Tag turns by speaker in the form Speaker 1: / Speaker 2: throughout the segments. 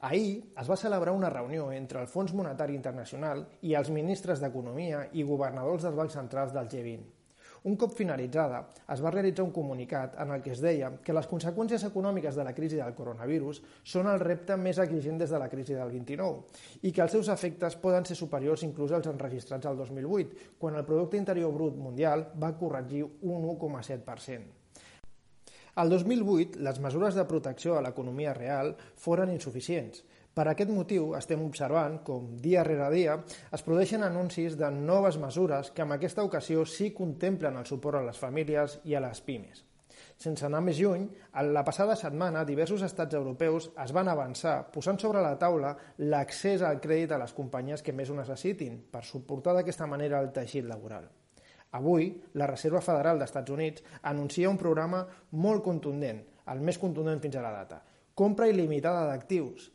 Speaker 1: Ahir es va celebrar una reunió entre el Fons Monetari Internacional i els ministres d'Economia i governadors dels bancs centrals del G20. Un cop finalitzada, es va realitzar un comunicat en el que es deia que les conseqüències econòmiques de la crisi del coronavirus són el repte més exigent des de la crisi del 29 i que els seus efectes poden ser superiors inclús als enregistrats al 2008, quan el Producte Interior Brut Mundial va corregir un 1,7%. Al 2008, les mesures de protecció a l'economia real foren insuficients. Per aquest motiu, estem observant com, dia rere dia, es produeixen anuncis de noves mesures que en aquesta ocasió sí contemplen el suport a les famílies i a les pimes. Sense anar més lluny, la passada setmana diversos estats europeus es van avançar posant sobre la taula l'accés al crèdit a les companyies que més ho necessitin per suportar d'aquesta manera el teixit laboral. Avui, la Reserva Federal d'Estats Units anuncia un programa molt contundent, el més contundent fins a la data. Compra il·limitada d'actius.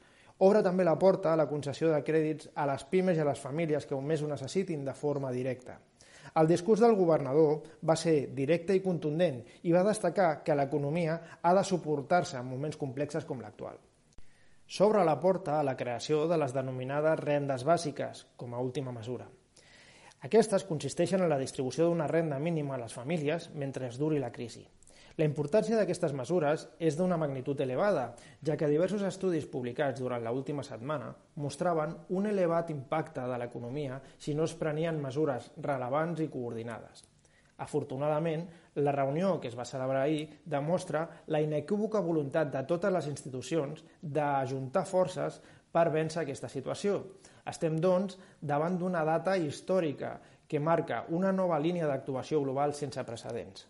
Speaker 1: Obre també la porta a la concessió de crèdits a les pimes i a les famílies que més ho necessitin de forma directa. El discurs del governador va ser directe i contundent i va destacar que l'economia ha de suportar-se en moments complexes com l'actual. S'obre la porta a la creació de les denominades rendes bàsiques com a última mesura. Aquestes consisteixen en la distribució d'una renda mínima a les famílies mentre es duri la crisi. La importància d'aquestes mesures és d'una magnitud elevada, ja que diversos estudis publicats durant l'última setmana mostraven un elevat impacte de l'economia si no es prenien mesures relevants i coordinades. Afortunadament, la reunió que es va celebrar ahir demostra la inequívoca voluntat de totes les institucions d'ajuntar forces per vèncer aquesta situació. Estem, doncs, davant d'una data històrica que marca una nova línia d'actuació global sense precedents.